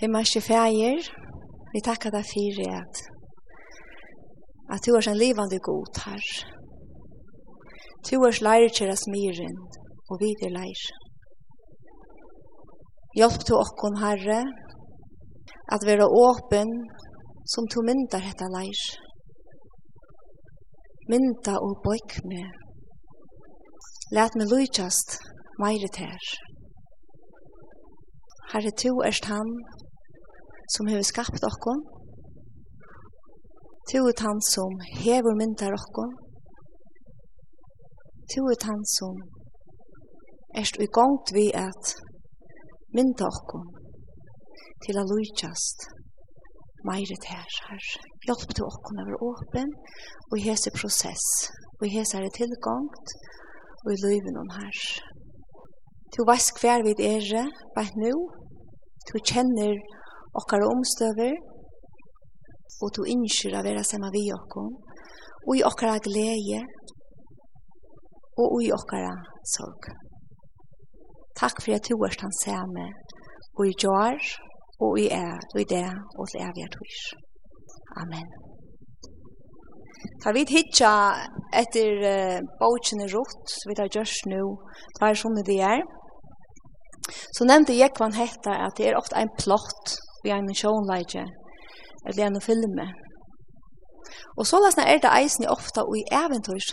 Himmarske fægir, vi takkar deg fyrir at at du er en livande god her. Du er lærer til oss og vi er lærer. Hjelp du okkon, Herre, at være åpen som to myndar hetta lærer. Mynda og bøyk med. Læt meg lujtjast meire tær. Herre, tu erst han som hever skapt okkon. Tu er han som hever myndar okkon. Tu er han som erst i gongt vi at mynda okkon til a lujtjast meire ter her. Hjelp til okkon over åpen og i hese prosess og i hese er tilgongt og i løyven om her. Tu veist hver vid er bare nu, tu kjenner okkara omstøver, og to innskjer av vera sema vi okkon, og i okkara glede, og i okkara sorg. Takk for at du er stand samme, og i jar, og i er, og i det, og til evig at. Amen. Tar vi hitja etter uh, bautsjene så vi tar gjørs nu, tar sånne vi er, så nevnte Jekvan hetta at det er ofte ein plott, vi er en sjånleidje, eller en filme. Og så lasna er det eisen ofta og i eventyr.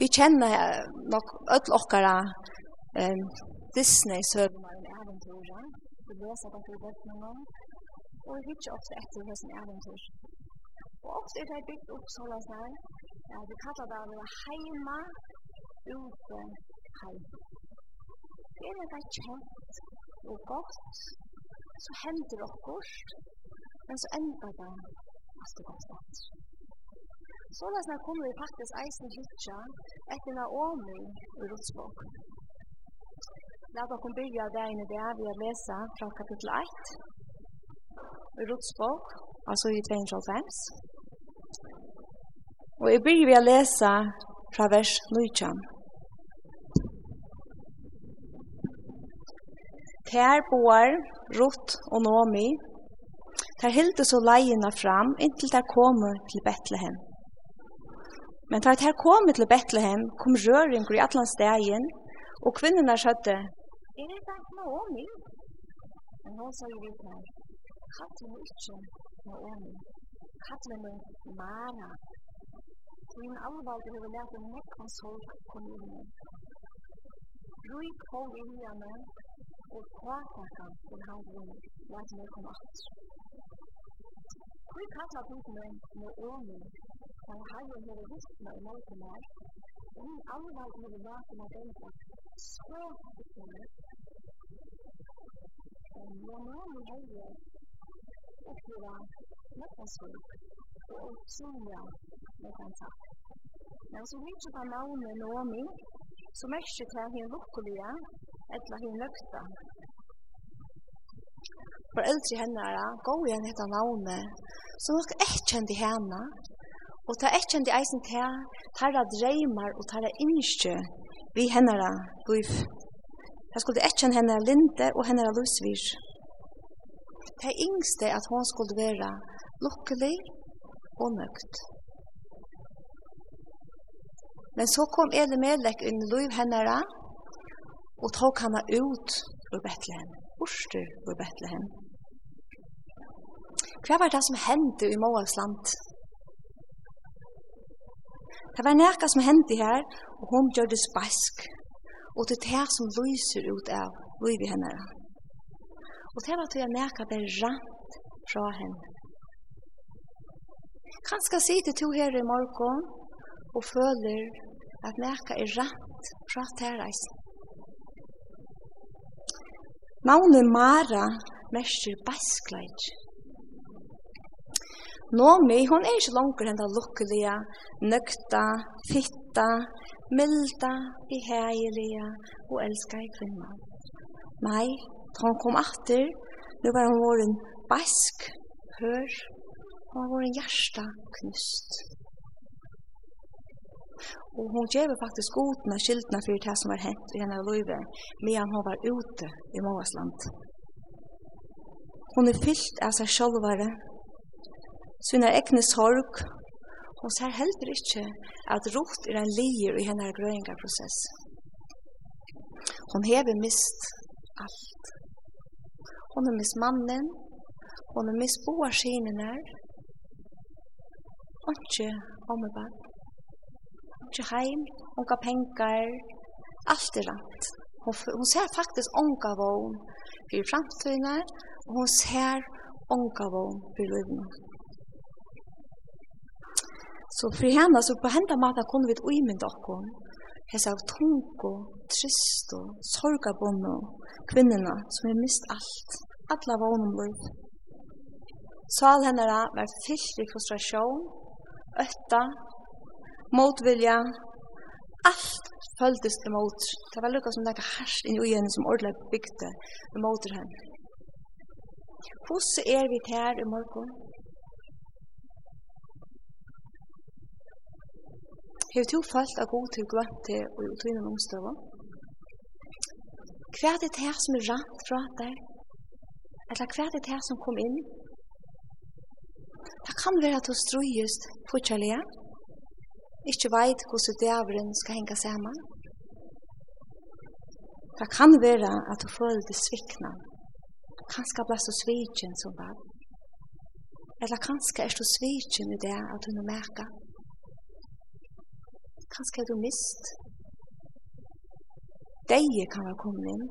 Vi kjenner nok öll okkara um, Disney-søvnar om eventyr. Vi leser det til bøttene og vi hittar ofta etter hos en eventyr. Og ofta er det byggt opp så lasna er, ja, Vi kallar det å være heima, ute, heima. Det er det kjent og godt så hender det okkur, men så enda det at det går stans. Så da snart kommer vi faktisk eisen hitja etter Naomi i Rotsbok. La dere bygge av det ene det er vi har lesa fra kapittel 1 i Rotsbok, altså i 295. Og jeg bygger vi å lese fra vers 19. Ter boar, Rut og Nomi, ter hilde så leina fram inntil ter komu til Betlehem. Men ter ter komu til Betlehem, kom røringur i atlan stegin, og kvinnerna skjøtte, Er det ikke Naomi? Men hun sa jo litt her, katten hun ikke Naomi, katten hun Mara. Sin alvalde huvud lærte nekkonsol kom inn. Rui kom inn hjemme, og prata han til han rundt, leit meg om alt. Vi kallar bygden med åni, han heier med ristna i måte meg, og min alvar med vaten av denka, så bygden. nå må min heier oppleva nekkansvig og oppsynja nekkansak. Men så mykje på navnet Nomi, så merker til hin lukkulige eller hin løkta. Foreldre hennara går igjen hette navne, så nok ekkjent i henne, og ta ekkjent i eisen til tarra dreymar og tarra innskjø vi hennara liv. Jeg skulle ekkjent hennara linde og hennara lusvir. Det yngste at hon skulle være lukkelig og nøgt. Men så kom Eli Melek inn i liv hennara og tok henne ut ur Betlehem, borster ur Betlehem. Hva var det som hendte i Moabs land? Det var nekka som hendte her, og hun gjør det spask, og det er det som lyser ut av liv i hennara. Og det var til jeg nekka det rant fra henne. Kanskje sier to her i morgen, og føler at nekka er rett fra terreis. Navnet Mara merker beiskleit. Nomi, hon er ikke langer enn da lukkelige, nøkta, fitta, milda, beheilige og elska i kvinna. Nei, da hon kom atter, nu var hon vår en beisk, hør, hon var vår en hjersta knust. Og hon gjør faktisk godene skyldene for det som var hent i henne løyve, medan hon var ute i Moasland. Hon er fyllt av seg sjølvare, er egne sorg, hon ser heller ikke at rot er en lier i henne grøyngaprosess. Hon hever mist alt. Hon har mist mannen, hon har mist boarskinen her, ikke om i ikke heim, unga pengar, alt er rent. Hon, hon ser faktisk unga vogn for framtidene, og hon ser unga vogn for livene. Så for henne, så på henne maten kunne vi uimynda okkon, hessa tungo, tristo, sorgabonno, kvinnerne som har mist alt, alla vogn liv. Sal hennara var fyllt i frustrasjon, øtta motvilja, allt føltes til mot. Det var lukka som nekka harst inn i henne som ordelig bygde med motor henne. Hvordan er vi her i morgen? Hev to følt av god til gløtt til og i tvinnan omstøvå? Hva er det her som er rant fra deg? Eller hva er det her som kom inn? Det kan være at du strøyest fortjellige, ikke veit hvordan djevelen skal henge sammen. Det kan være at du føler det svikna. Kanskje ble så svikken som var. Eller kanskje er du svikken i det at du nå merker. Kanskje er du mist. Deie kan være kommet inn.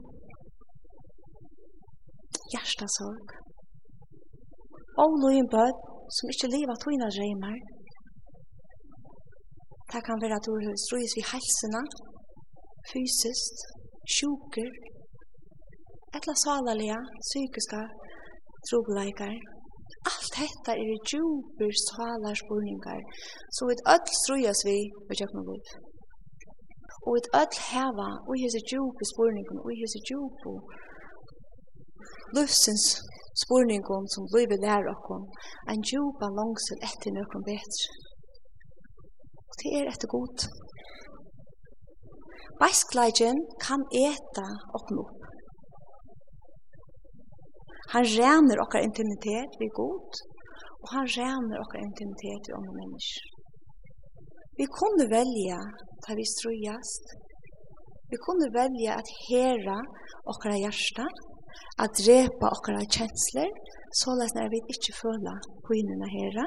Hjertasorg. Og noen bød som ikke lever tøyne reimer. Hjertasorg Det kan være at du strøys vi helsene, fysisk, sjuker, etla salalige, psykiske trobeleikere. Alt dette er djuper salarspurningar, så vi öll strøys vi ved kjøkken og Og vi öll heva, og i hese djupe spurningar, og i hese djupe løsens spurningar som vi vil lære okkom, en djupa langsel etter nøkron betre. Det er etter god. Beiskleidjen kan eta opp opp. Han ræner okkar intimitet vi god, og han ræner okkar intimitet vi andre mennesker. Vi kunne velja ta vi strujast. Vi kunne velja at hera okkar hjärsta, at drepa okkar kjensler, så lest når vi ikke føler på innene hera.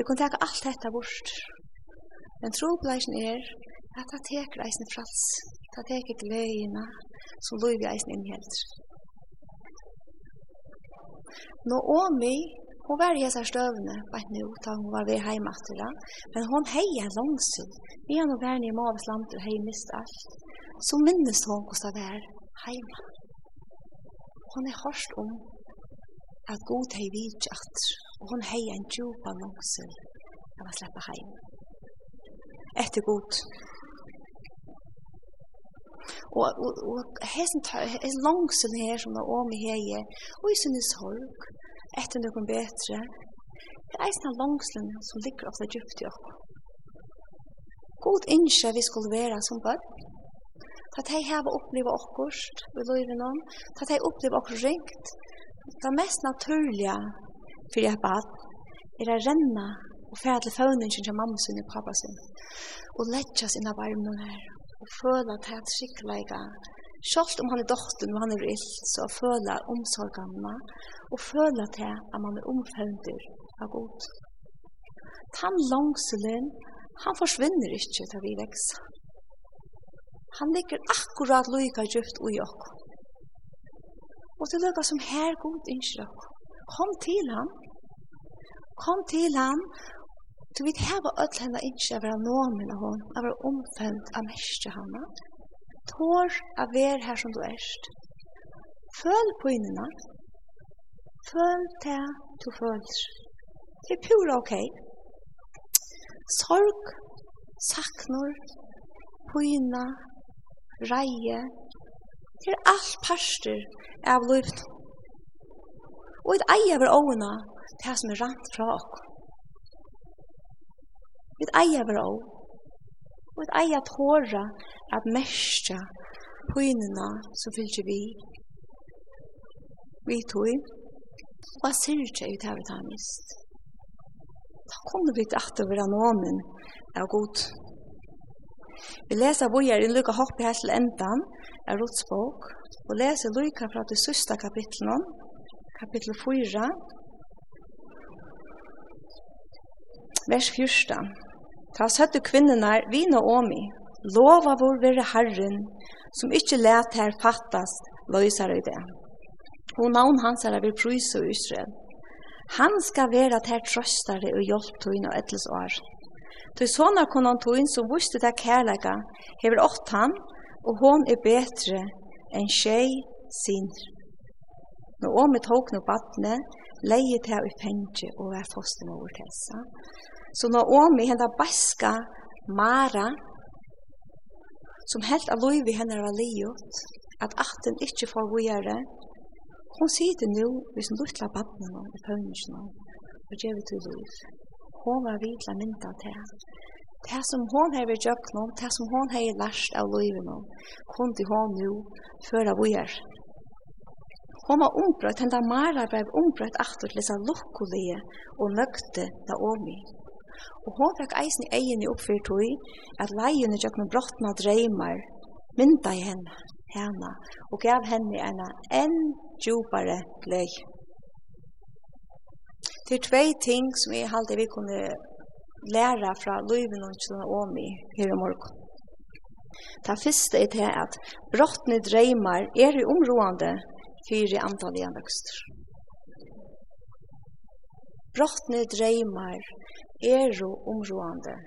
Vi kunne teka alt dette bort. Men trobleisen er at det teker eisen frals. Det teker gløyina som loiv eisen Nå Omi, hun var i hessar støvne, bare nu, da hun var ved heima atira, men hun heia langsyn. Vi har nå vær i mavis land og hei mist alt. Så minnes hun hos det er heima. Hun er hørst om at god hei vidt at og hon hei en djupa langsel av å slippe heim. Etter god. Og, og, og hesen, hesen langsel her som da om i hei, og i sinne sorg, etter noen betre, det er eisen av langselen som ligger ofte djupt i oss. God innskje vi skulle være som bøtt, at hei heva oppleva okkurst vi løyre noen, at hei oppleva okkur ringt, Det mest naturliga för ett barn er att renna og fære til føvningen til mamma sin og pappa sin, og letja sin av armen her, og føla til er skikkelig. Sjalt om han er dotteren og han er ill, så føla omsorgene, og føla til at man er omføvndur av god. Tan langselen, han forsvinner ikke til vi vekst. Han ligger akkurat lykka djupt ui okk. Og til lukka som her god innskjøk. Kom til han. Kom til han. Du vet, her var öll henne innskjøk av henne nåmen av henne, av henne omfønt av mestje henne. Tår av ver her som du erst. Føl på innena. Føl til du føler. Det er pura ok. Sorg, saknor, pina, reie, Det er alt parster av livet. Og et eie over åene, til som er rant fra ok. Et eie over å, og et eie at håra, at mestja pynina som fyllt vi. Vi tog, og jeg sier ikke ut her vi tar mist. Da kommer vi til at det var noen av god. Vi leser vågjere i Luka Hoppe her til endan av rotsbok, og leser Luka fra det sørste kapitlet, kapittel 4, vers 14. Ta søtte kvinnerne vi nå omi, lova vår være Herren, som ikke let her fattes, løser i det. Og navn hans er vi prøys og Israel. Han skal være til her trøstare og hjelp tøyne og ettels år. Tøy sånne kunne han tog inn, så det kærleika, hever ått han, og hon er betre enn tjej sin. Nå om vi tog noe badne, leie til i penge og er fostermor til seg. Så når om vi hendet baska Mara, som helt av lov i henne var liot, at atten ikkje får gjøre, hun sier det nå, hvis hun luttler badne nå i pøvnesen og gjør vi til liv. Hon var vid mynda til. Det som hon har vært gjøkt noen, det som hon har lært av livet noen, kom til hon nå, før av er. Hon var ombrøtt, henne Mara ble ombrøtt aftur til disse lukkulige og nøgte da omi. Og hon fikk eisen i egene oppfyrt tog at leiene gjøkt noen brottna dreymar, mynda i henne, henne, og gav henne en enn djupare løy. Det er tvei ting som jeg halte vi kunne læra fra løyven og kjønne Åmi her i morgen. Det første er til at brottene dreymar er i områdene fire antallige vokster. Brottene dreymar er i områdene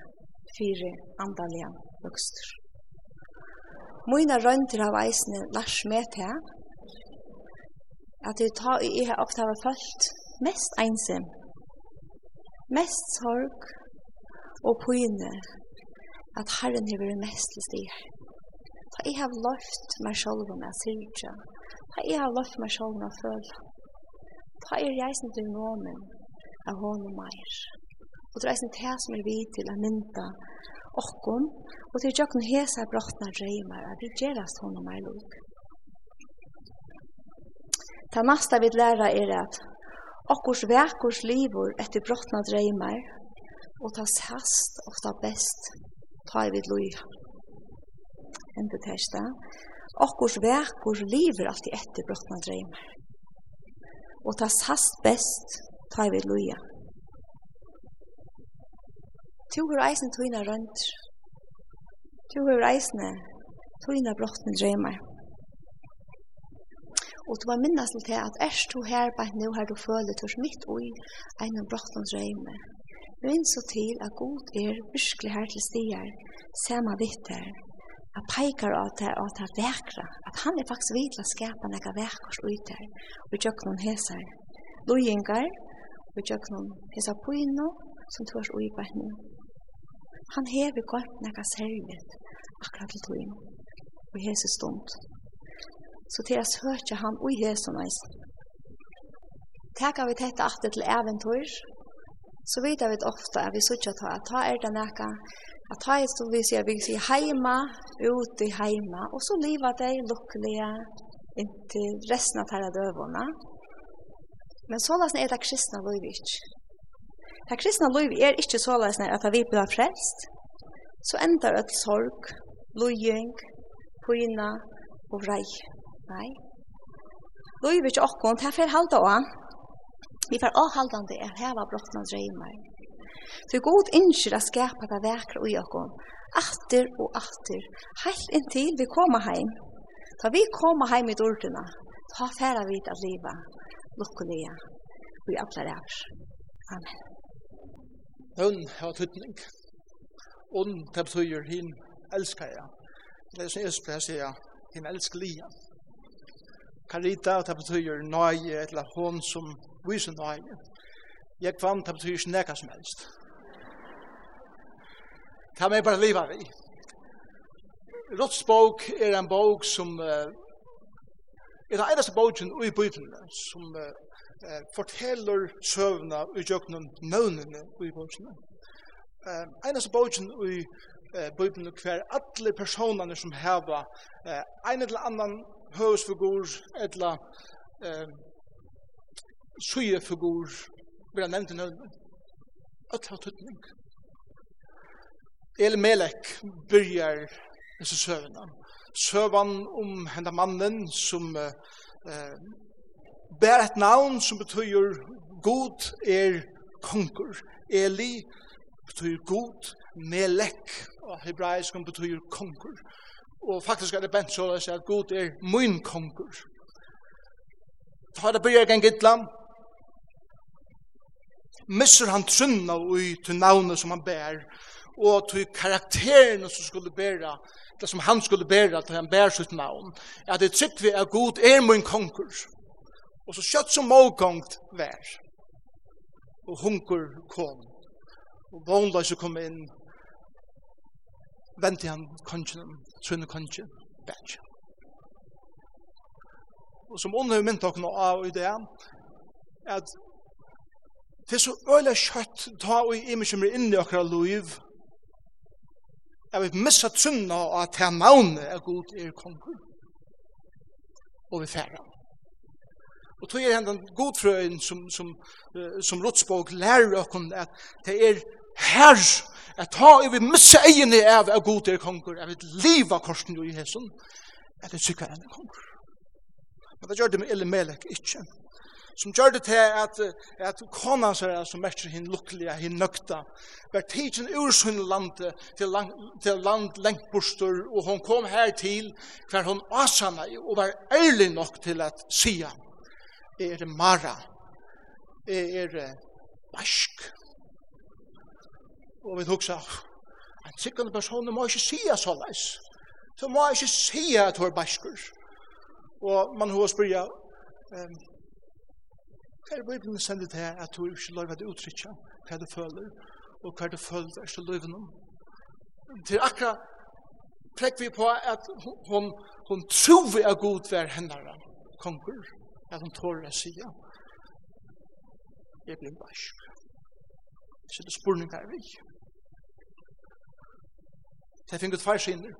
fire antallige vokster. Mina rønter av eisene lars med til at jeg tar i her opptavet følt mest einsam, mest sorg og pøyne, at Herren har vært mest til stig. Da jeg har løft meg selv om jeg sier ikke. da jeg har løft meg selv om jeg føler, da er jeg som til noen av hånd og meg. Og det er som det som er vi til å mynda okkom, og til jøkken hesa brottna dreymar, at vi gjerast hånd og meg luk. Det nasta vi lærer er at Okkurs vekurs livur etter brottna dreymar, og ta sast og ta best, ta i vid loja. Enda testa. Okkurs vekurs livor alltid etter brottna dreymar, og ta sast best, ta i vid loja. Tu hur eisen tuina rønt, tu hur eisen tuina brottna dreymar, Og du var minnast til at erst du her bare nå har du følt hos mitt ui en av brottens røyme. Røyn så til at god er virkelig her til stier, sama vitter, at peikar av det at det vekra, at han er faktisk vidt til å skapa nega vekkors ut der, og tjøkken hesar. Lojengar, og tjøkken hesar poino, som tors ui på henne. Han hever godt nega servet, akkurat til tog og hese stund så til jeg søker han og Jesus eisen. Tekar vi dette alltid til eventyr, så vet vi ofte at vi søker ta, ta er det näka at ta er som vi sier, vi sier heima, ute i heima, og så livet de lukkelige inntil resten av tæra døvåna. Men såleis er det kristna liv. Det kristna liv er ikke såleis at vi blir frelst, så endar et sorg, lojeng, pina og vrei. Nei. Løyver ikke åkken, det fer for halda også. Vi får avhaldande er heva brottna drøymar. Så god innskjer at skapa det vekra ui åkken, atter og atter, heilt inntil vi koma heim. Ta vi koma heim i dordina, ta færa vid at liva, lukkulia, ui atler er. Amen. Hun har tøtning. Und det betyr hin elskar jeg. Det er som jeg spør, sier hin elskar lian. Karita, og det betyr nøye, eller hon som viser nøye. Jeg kvann, det betyr ikke nekka som helst. Det er bare livet vi. bok er en bok som uh, er den eneste boken i Bibelen som uh, forteller søvnene i jøknen nøvnene i Bibelen. Uh, eneste boken i uh, Bibelen hver alle personene som heva uh, en eller annan høvesfigur, etla eh, sujefigur, vera nevnt i nøvn. Øtla har tøtning. El Melek byrjar disse søvnene. Søvan om henda mannen som eh, bär et navn som betyr god er konkur. Eli betyr god, melek, og hebraisk betyder konkur. Og faktisk er det bent så at Gud er min konger. Ta det byrja gang gitlam. Misser han trunna ui til navnet som han bær, og til karakteren som skulle bæra, det som han skulle bæra til han bær sitt navn. At det trygg vi er Gud er min konger. Og så kjøtt som målgångt vær. Og hunker kom. Og vånløse kom inn. Vente han kongen sunne kanskje bætsja. Og som ånden har mynt okna av i det, at det er så øyla kjøtt ta og i meg som er inne i okra loiv, at vi missa tunna og at det er navnet er god er konkur, og vi færre. Og tog er hendan godfrøyen som, som, som, som rotsbog lærer okon at det er herr at ta i vi missa egini av av god er kongur, av et liv av korsen jo i hesson, at det sykker enn er kongur. Men det gjør det med ille melek ikkje. Som gjør det til at, at konan seg som merker hinn lukkelige, hinn nøkta, var tidsen ur sin land til, lang, til land lengt bostur, og hon kom her til hver hon asana og var ærlig nok til at sia, er mara, er, er bask, Og vi hugsa, en sikkerne person må ikke sige så leis. Så må ikke sige at hun er bæskur. Og man har spyrja, um, hva er Bibelen sender til at du ikke lov at uttrykja hva du føler, og hva du føler er til løyven om. Til akkurat trekk vi på at hun, hun tror vi er god hver hendara konger, at hun tårer å si ja Jeg blir bæskur. Så det spurning er vi. Det finner tvær skinner.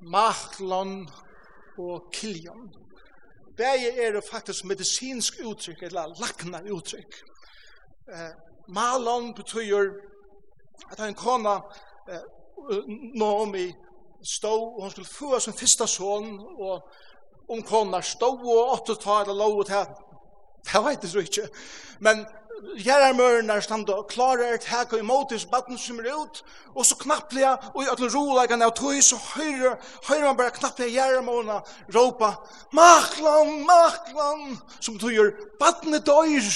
Mahlon og Kiljon. Begge er faktisk medisinsk uttrykk, eller lakna uttrykk. Eh, Malon betyr at han kona eh, Naomi stå, og hun skulle få sin fyrsta son, og om kona stå og åttetale lov og ta. Det vet jeg så ikke. Men Gjerarmørene stand og klarer et hek og imotis baden som er ut, og så knapplega, og i alle rolegene av tog, så høyre, høyre man bare knapplega gjerarmørene råpa, Maklan, Maklan, som tog gjør, baden er døyr,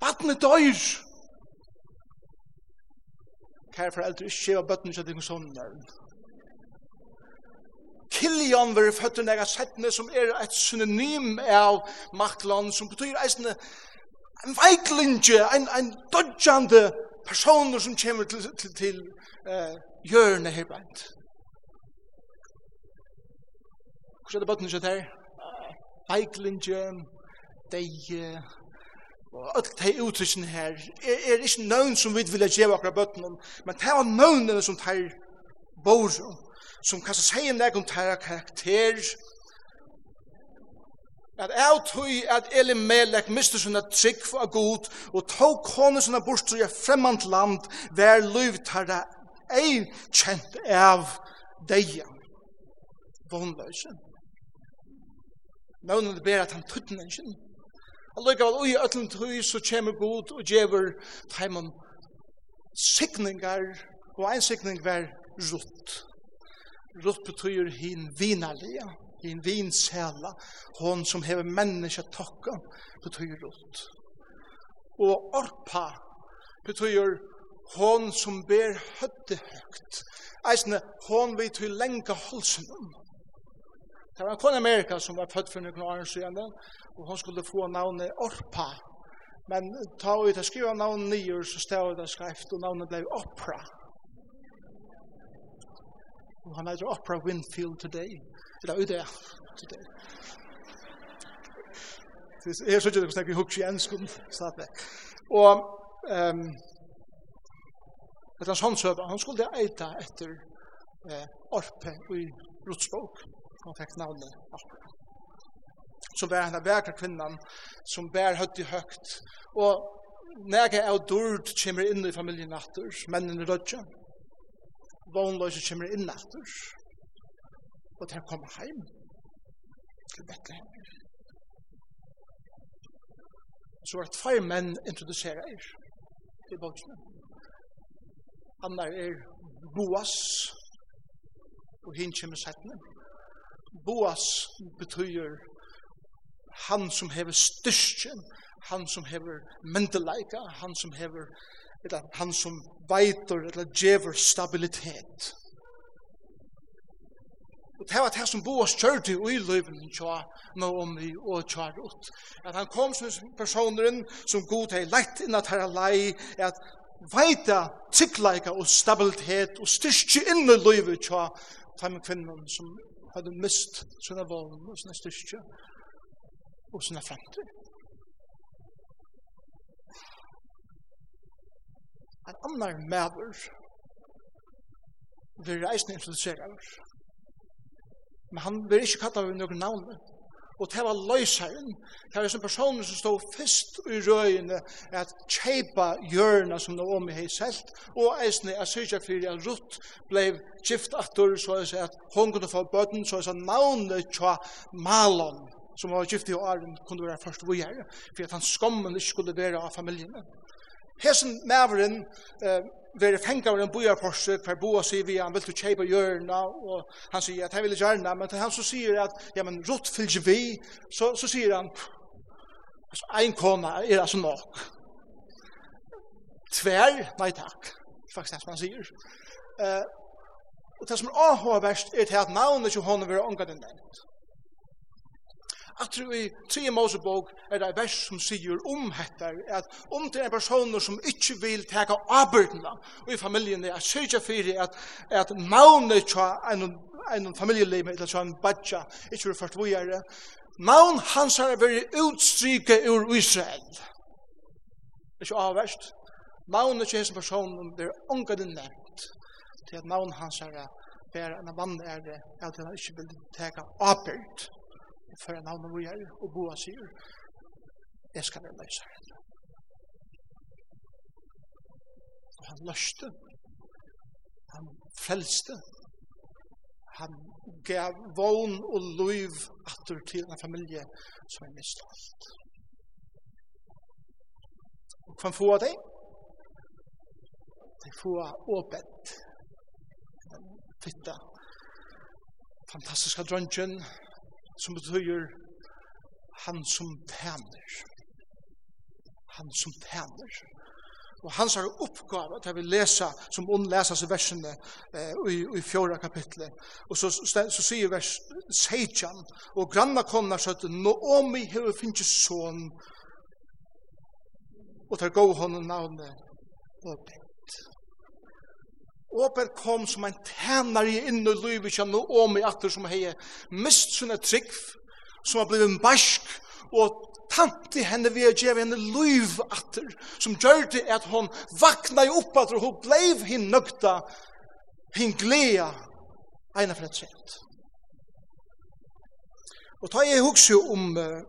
baden er døyr. Kære foreldre, ikke skjeva bøtten ikke at det er sånn Kiljan var føtter nega settene som er et synonym av Maklan, som betyr eisne en veiklinje, en, en dodjande personer som kommer til, til, til uh, hjørnet her bænt. Hvor er det bøttene ikke der? Veiklinje, deie, og alt de uttrykken her, er, er ikke noen som vi vil gjøre akkurat bøttene, men det var noen som tar bor, som kanskje sier en egen tar karakter, at av tøy at Eli Melek mister sånne trygg for god, og tog kone sånne bort i et fremmant land, hver liv tar det ei kjent av deg. Vånløse. Nånen det ber at han tøtten en kjent. og lukka vel ui ötlen tøy så kjemur god og djever taimon sikningar, og ein sikning var rutt. Rutt betyr hin vinalia Ja en vinsela, hon som hever menneska tokka, betyr rot. Og orpa betyr hon som ber høtte høgt. Eisne, hon vi til lenka holsen Det var en kone Amerika som var født for noen år siden, og hon skulle få navnet Orpa. Men ta ut og skriva navnet nyer, så stod det skrift, og navnet ble Opera. Og han heter Opera Winfield today. Eller ut det. Det er så ikke det snakker hukk i enskum snart med. Og ehm etter hans søva, han skulle eita etter eh, Orpe i Rutsbok. Han fikk navnet Orpe. Så var henne verka kvinnan som bær høyt i høyt. Og nega av dord kommer inn i familien natter, mennene rødja. Vognløse kommer inn natter. Og til å komme hjem til Bethlehem. Så er tvei menn introduserer er til boksene. Han er Boas, og hinn kommer settene. Boas betyr han som hever styrstjen, han som hever myndelaika, han som hever, eller han som veitur, eller djever stabilitet. Og det var det som Boas kjørte i løyven tja Naomi og tja Rut. At han kom som personeren som god hei lett inn at herra lei, at veita tikkleika og stabilitet og styrkje inn i løyven tja fem kvinnen som hadde mist sina vågen og sina styrke og sina fremtid. En annar medver vil reisne influensera oss. Men han blir ikke kallet av noen navn. Og det var løseren. Det var en person som stod først i røyene at kjeipa hjørna som det om i hei selt. Og eisne er sykja fyrir at Rutt blei atur, så jeg sier at hun kunne få bøtten så jeg sier navnet tja Malon som var gift i åren kunne være først vujere for at han skommen ikke skulle være av familien. Hesen maveren eh, være fengt av en forsøk hver boa sier vi, han vil til kjeipa hjørna, og han sier at han vil gjerne, men til han så sier at, ja, men rott fylgjer vi, så, så sier han, altså, ein kona er altså nok. Tver, nei takk, faktisk det som han sier. Eh, og det som er avhåverst er til at navnet jo hånden vil omgå den nevnt at du i tre Mosebok er det vers som sier om dette, at om det er personer som ikke vil teka avbyrdena og i familien er sørger for at, at navnet tja en, en familieliv, eller tja en badja ikke vil først vujere navn hans har vært utstryke ur Israel. Det er ikke avverst. Navnet tja hans personen blir ångade nevnt til at navn hans har vært en vann er det at han ikke vil teka avbyrd for en navn vi er, og Boa sier, jeg skal være løse henne. Og han løste, han frelste, han gav vogn og liv atter til en familie som er mist alt. Og hva få av det? De få av åpent, fitta, fantastiska drøntjen, som betyder han som tæner. Han som tæner. Og hans har oppgave til vi läsa som ond läser i versene eh, i, i fjorda kapitlet. Og så, så, så sier vers Seidjan, og granna konna søtte, Naomi hever finnje son, og tar gå honom navnet Obed. Åper kom som en tænare inn i livet kjenn og om i atter som hei mist sunne trygg, som har blivit en barsk, og tanti henne vi har gjev henne liv atter, som gjør det at hon vakna i opp atter, og hun bleiv hin nøgta, hin glea, eina for et sent. Og ta jeg hugsi om uh,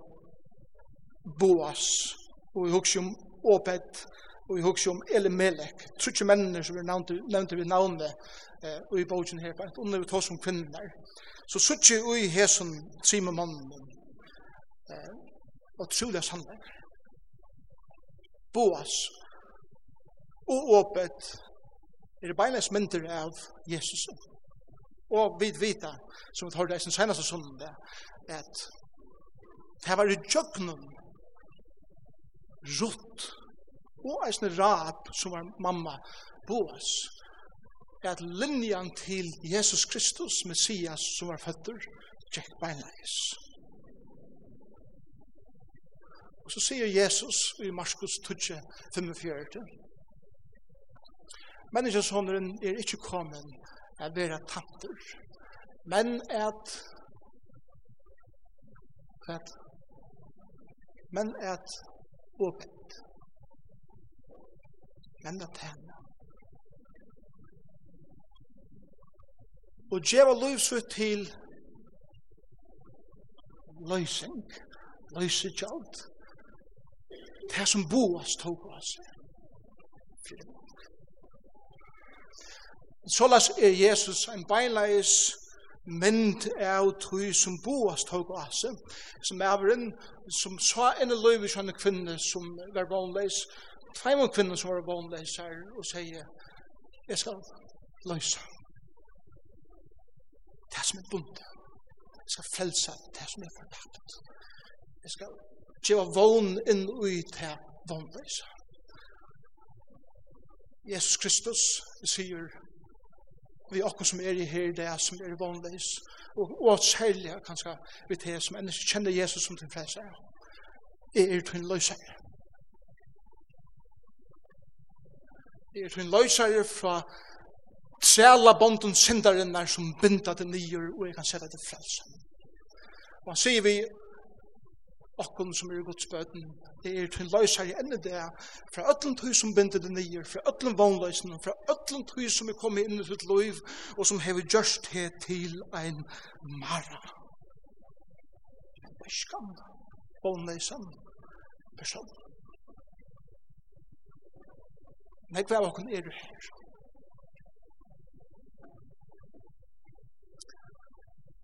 Boas, og jeg hugsi om Åpet, og vi husker om Elimelech, trutje mennene som vi nevnte vi navnet og i bogen her, bare under vi tar som kvinner. Så sutje ui hesen trimer mannen og trolig sannlegg. Boas og åpet er beinleis myndir av Jesus. Og vi vita, som vi tar det i sin senaste sonde, at det var i jøgnum rutt og eisne rap som var mamma Boas, at linjan til Jesus Kristus, Messias, som var føtter, tjekk beinleis. Og så sier Jesus i Marskos 12, 45, Menneskesånderen er ikke kommet at være tanter, men at at men at åpne enn at henne. Og djeva løyfsut til løysing, løyse kjalt, det som boas tog oss. Sålas er Jesus en beinleis mynd av tog som boas tog oss, som er avren, som sa enn løyvis henne kvinne som var vanleis, frem om kvinnen som var vånleiser og sier, jeg skal løse. Det som er bundet. Jeg skal frelse det som er fortapt. Jeg skal gjøre vån inn i det vånleiser. Jesus Kristus sier, vi akkur som er i her, det er som er vanleis, og, og særlig kanskje vi til som ennå kjenner Jesus som til frelser. Jeg er til en løsere. er sin løysare fra træla bonden syndaren syndarinnar som binda til nyer og jeg kan sætta til frelsen. Og han sier vi okkon som er Guds bøten, det er til løysare enn det, fra öllum tøy som binda til nyer, fra öllum vannløysen, fra öllum tøy som er kommet inn i sitt loiv og som hever gjørst he til ein mara. Det er skam, vannløysen, person. Nei, hva er okken er du her?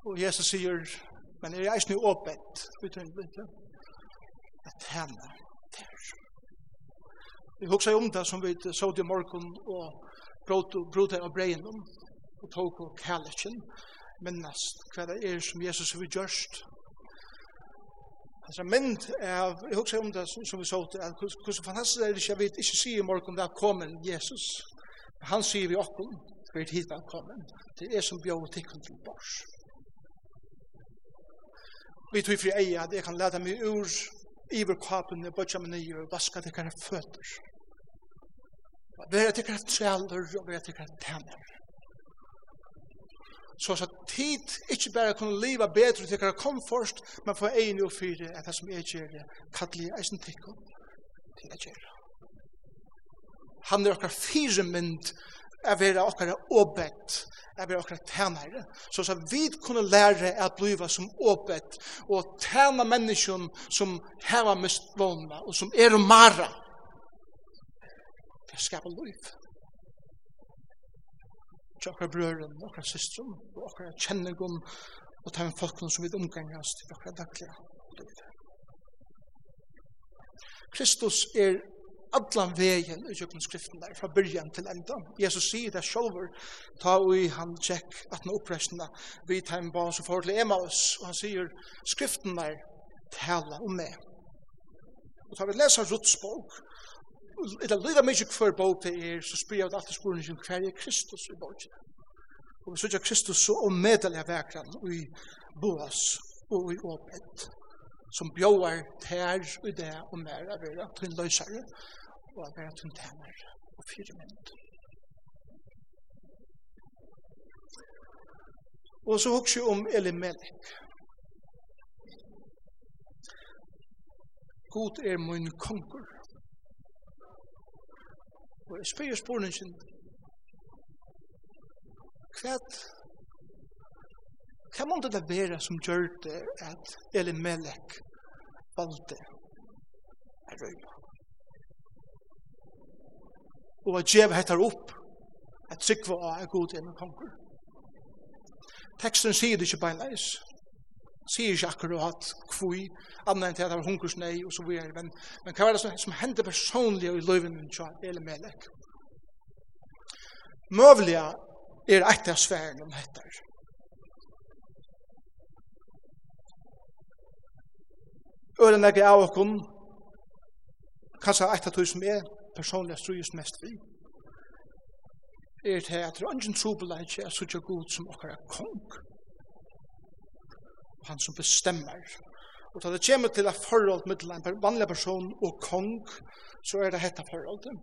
Og Jesus sier, men er jeg snu åpent, uten blitt, at henne der. Vi husker om det som vi så til morgen og brotet av breien om, og tog på kallekjen, mennast hva det er som Jesus har gjørst, Altså, mynd er, jeg husker om det som vi så til, at hvordan fantastisk er det ikke, jeg vet ikke sier i morgen, der kommer Jesus. Han sier vi åkken, for et hit velkommen. Det er som bjør og tikkun til bors. Vi tog fri eia, at jeg kan lade meg ur iver kapen, og bøtja meg nye, og vaska til tikkare føtter. Være tikkare trælder, og være tikkare tæner så så tid ikkje bare kunne leva bedre til kvar kom først, men få ein og fire at det som er gjerne kalli eisen tikko til å gjerne. Han er okkar fire mynd er vera okkar åbett, er vera okkar tænare, så så vi kunne lære at bliva som åbett og tæna menneskjon som heva mist vågna og som er mara. Det skapar liv til okra brøren, okra systrum, okra kjennegum, og ta en folkene som vi omgangast til okra daglige. Kristus er allan vegen i jøkken skriften der, fra byrjan til enda. Jesus sier det sjolver, ta ui han tjekk no opprestna, vi ta en barn som får til Emaus, og han sier, skriften der, tala om meg. Og ta vi lesa Rutsbog, eller lyda mykje kvar bók det er, så spyr jeg alltid spurningen hver er Kristus i bókjen. Og vi sørger Kristus så ommedelig av vekran i Boas og i Åpet, som bjóar tær og det og mer av vera til en løsare, og av vera til en tænare og fire minutter. Og så hugsi om Elimelech. God er min konkur. Og jeg spør spørningen, hva hva måtte det være som gjør det at Elimelech valgte å røyla? Og at djev hettar opp at sikva av er god enn konger. Teksten sier det ikke beinleis. Teksten sier ikke akkurat kvui, annet til at det var hunkersnei og så videre, men, men hva er det som, som hender personlig i løyven min tja, eller melek? Møvliga er eit av sfæren om hettar. Øren jeg av okkon, kanskje eit av tog som er personlig strøyest mest vi, er til at det er ingen trobeleit er så god som okkar er kong, han som bestemmer. Og da det kommer til et forhold mellom en vanlig person og kong, så er det dette forholdet.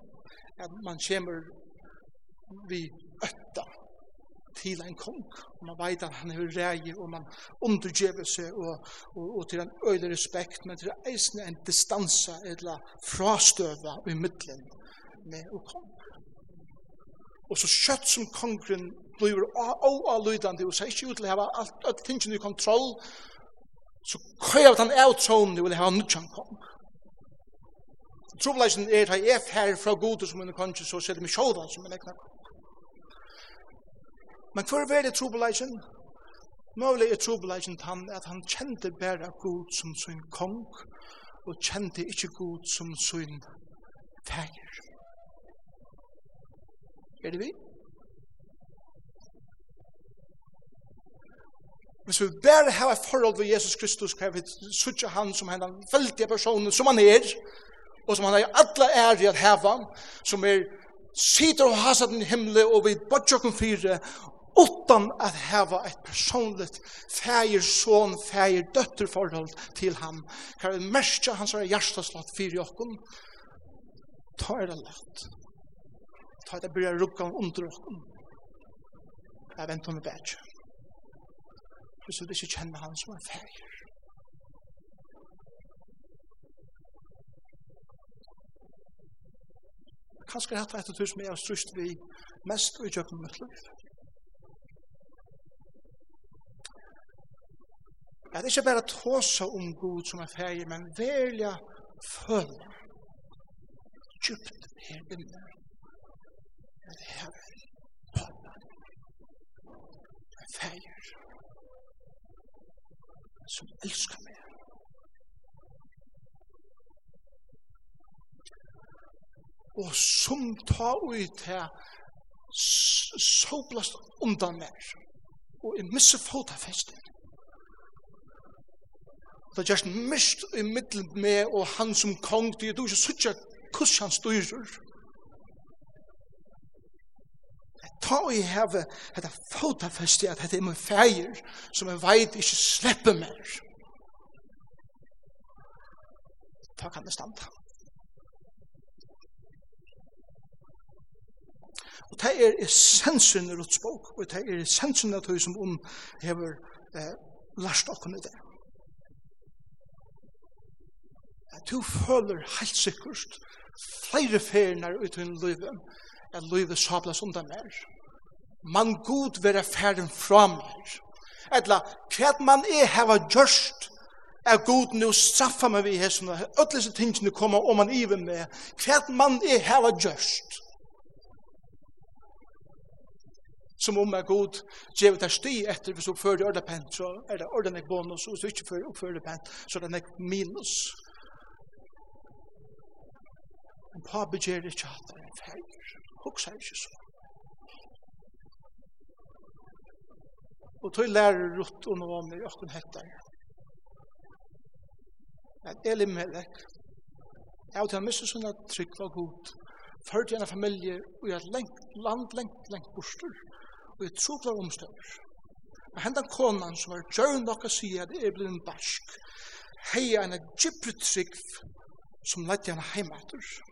At man kommer vi øtta til en kong. Og man vet at han er rei, og man undergjøver seg, og, og, og til en øyne respekt, men til eisen en distansa, eller frastøva i middelen med og kong. Og så kjøtt som kongen blir oavlydande og sier ikke ut til å ha alt, alt tingene i kontroll, så køyer han av tronen og vil ha nudjan kong. Trobleisen er at jeg er færre fra gode som en kongen, så ser det meg sjåvan som en egna kong. Men hver var det trobleisen? Møvlig er trobleisen han at han kjente bare god som sin kong, og kjente ikke god som sin færre. Er det vi? Er det vi? Hvis vi bare har et forhold til Jesus Kristus, kan vi suttje han som en veldig person som han er, og som han er alle ære at heva, som er sitter og hasar i himmelen, og vi bodger okken fire, utan at heva et personligt feir, son, feir, døtter forhold til ham. Kan vi merke hans er hjerteslott fire okken, ta er det lett. Ta er det bryr rukka under okken. Jeg venter med bedre hvis du ikke kjenner han som en feir. Kanskje hatt etter tur som jeg har strust vi mest og i kjøkken mitt liv. Jeg er ikke bare tåsa om Gud som er feir, men velja følge djupt her inne. Det er en feir som elskar meg. Og som ta ut her, så blast undan meg. Og jeg misse fota festen. Det er just mist i middelen med og han som kong, det er du ikke suttja kuss han styrer. ta i heve dette fotafeste at hetta er mun feir som ein veit ikke slipper mer. Ta kan det standa. Og det er essensen i Rutsbok, og det er essensen av det som hun hever eh, lært okken i det. At du føler helt sikkert flere ferner ut i livet at livet sablas undan mer. Man god vera færen fra mer. Etla, hva man er heva gjørst, er god nu straffa meg vi hesson, öll disse tingene koma om man iver med, hva man er heva gjørst. Som om er god, djevet er sti etter, hvis du oppfører orda pent, så er det orda nek bonus, og hvis du ikke fører oppfører pent, så er det nek minus. Men pa begjør ikke at det er feir hugsa ikkje så. Og tog lærer rutt og noe om det, og hun Men Eli Melek, jeg har til å miste sånne trygg var god, førte en familie og i et lengt, land lengt, lengt borster, og i et troplar omstøver. Men hendan konan som var djørn nok å si at jeg ble en barsk, hei en gyprytrygg som lette henne heimater. Heia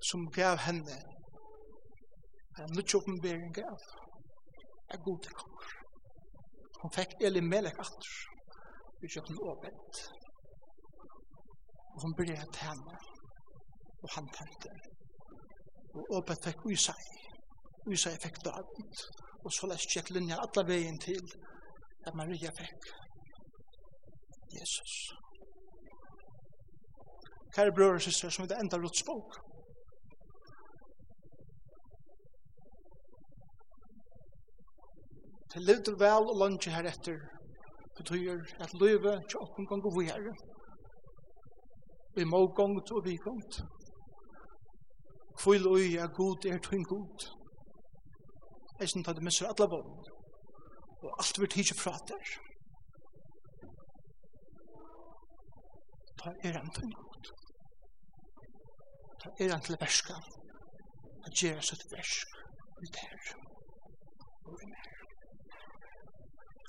som gav henne en nytt oppenbering gav er god til kommer. Hun fikk Eli Melek atter vi kjøkken en åpent. Og hun ble til henne og han tente. Og åpent fikk Usai. Usai fikk David. Og så lest kjekk linja alle veien til at Maria fikk Jesus. Kære brødre og søster, som vi det enda rådsbok. til levde vel og lunge her etter betyr at livet til åkken gonger vi herre. Vi må gongt og vi gongt. Kvill ui er god er tøyn god. Eisen synes det misser alle bånd. Og alt vi tidsi prater. Ta er han tøyn god. Ta er han til verska. Ta gjerra sitt versk. verska. Ta er han til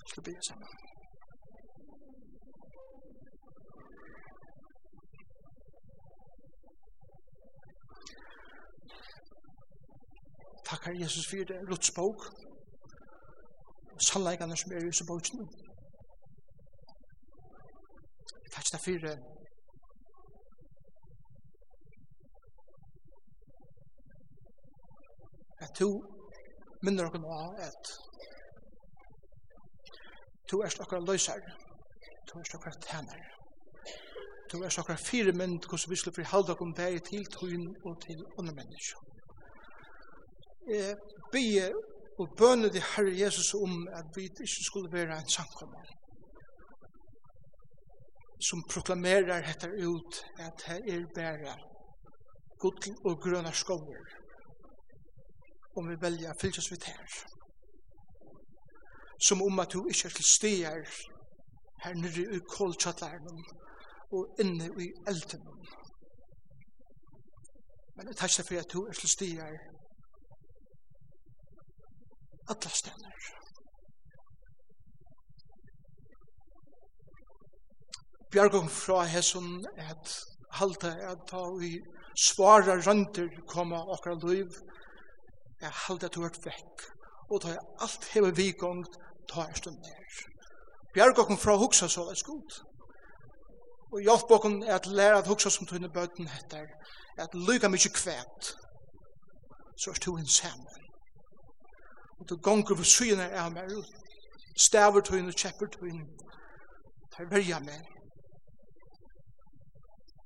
skal be sammen. Takk, Herre Jesus, for det Luts bok. Sannleikene som er i Jesu bok. Takk, det for det at du minner dere nå at Tu er okkar løysar, Tu er okkar tænar, Tu er okkar fire mynd, hvordan vi skulle forhalda om deg til tøyen og til andre mennesker. Jeg bygge og bønne til Herre Jesus om at vi ikke skulle være en samkommer som proklamerar dette ut at her er bæra gull og grønne skover om vi velger å fylles vidt her som om at du ikke er til stier her nere i kålkjattlæren og inne i elden. Men jeg takker for at du er til stier alle steder. Bjørgum fra hesson at halte at ta vi svara rønter koma okkar liv, at halte at du er vekk, og ta alt hever vikongt, ta er stund nær. Bjerg okken fra huksa så leis god. Og hjelp okken er at læra at huksa som tøyne bøten heter, at lyga mykje kvæt, så er to en sammen. Og du gonger for syne er mer, ut, staver tøyne, kjepper tøyne, her verja meg.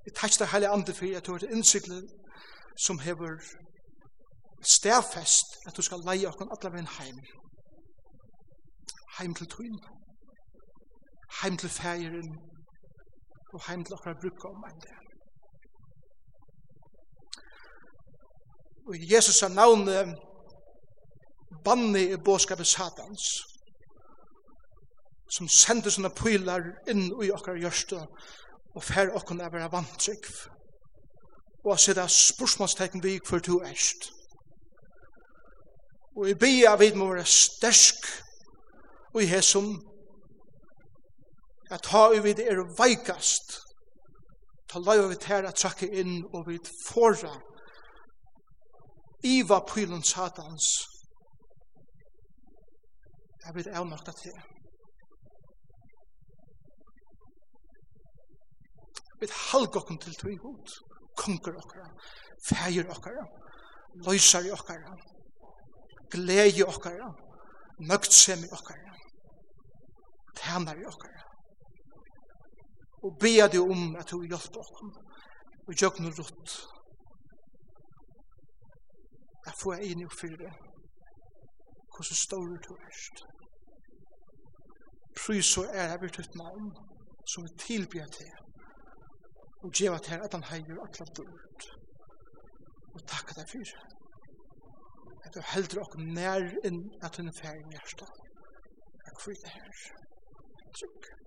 Vi takk det heilig andre for at du har innsiklet som hever stafest at du skal leie okkur okken allaveg heim heim til tøyn, heim til fægeren, og heim til okkar brukka om enn det. Og Jesus er navnet banne i båskapet satans, som sender sånne pylar inn i okkar hjørste, og fær okkar av vera vantrykk, og a sida spørsmålstekken vi for to erst. Og i bia vi må være stersk, og i hesum at ha vi det er veikast ta lai vi tæra trakke inn og vi forra iva pylun satans. Jeg vil avmakta til vi halg okkur til tog god konger okkara fægir okkara løysar okkara gleie okkara nøgtsemi okkara tænar i okkar. Og bea du om at du hjelper okkara. Og gjør noe rutt. Jeg får jeg inn i oppfyrre. Hvordan står du erst? Prøy så er jeg virt ut navn som vi tilbyr til. Og gjør at her at han heier og klart ut. Og takk deg for. At du heldur okkur nær inn at hun er ferdig i hjertet. Takk for det her trygg.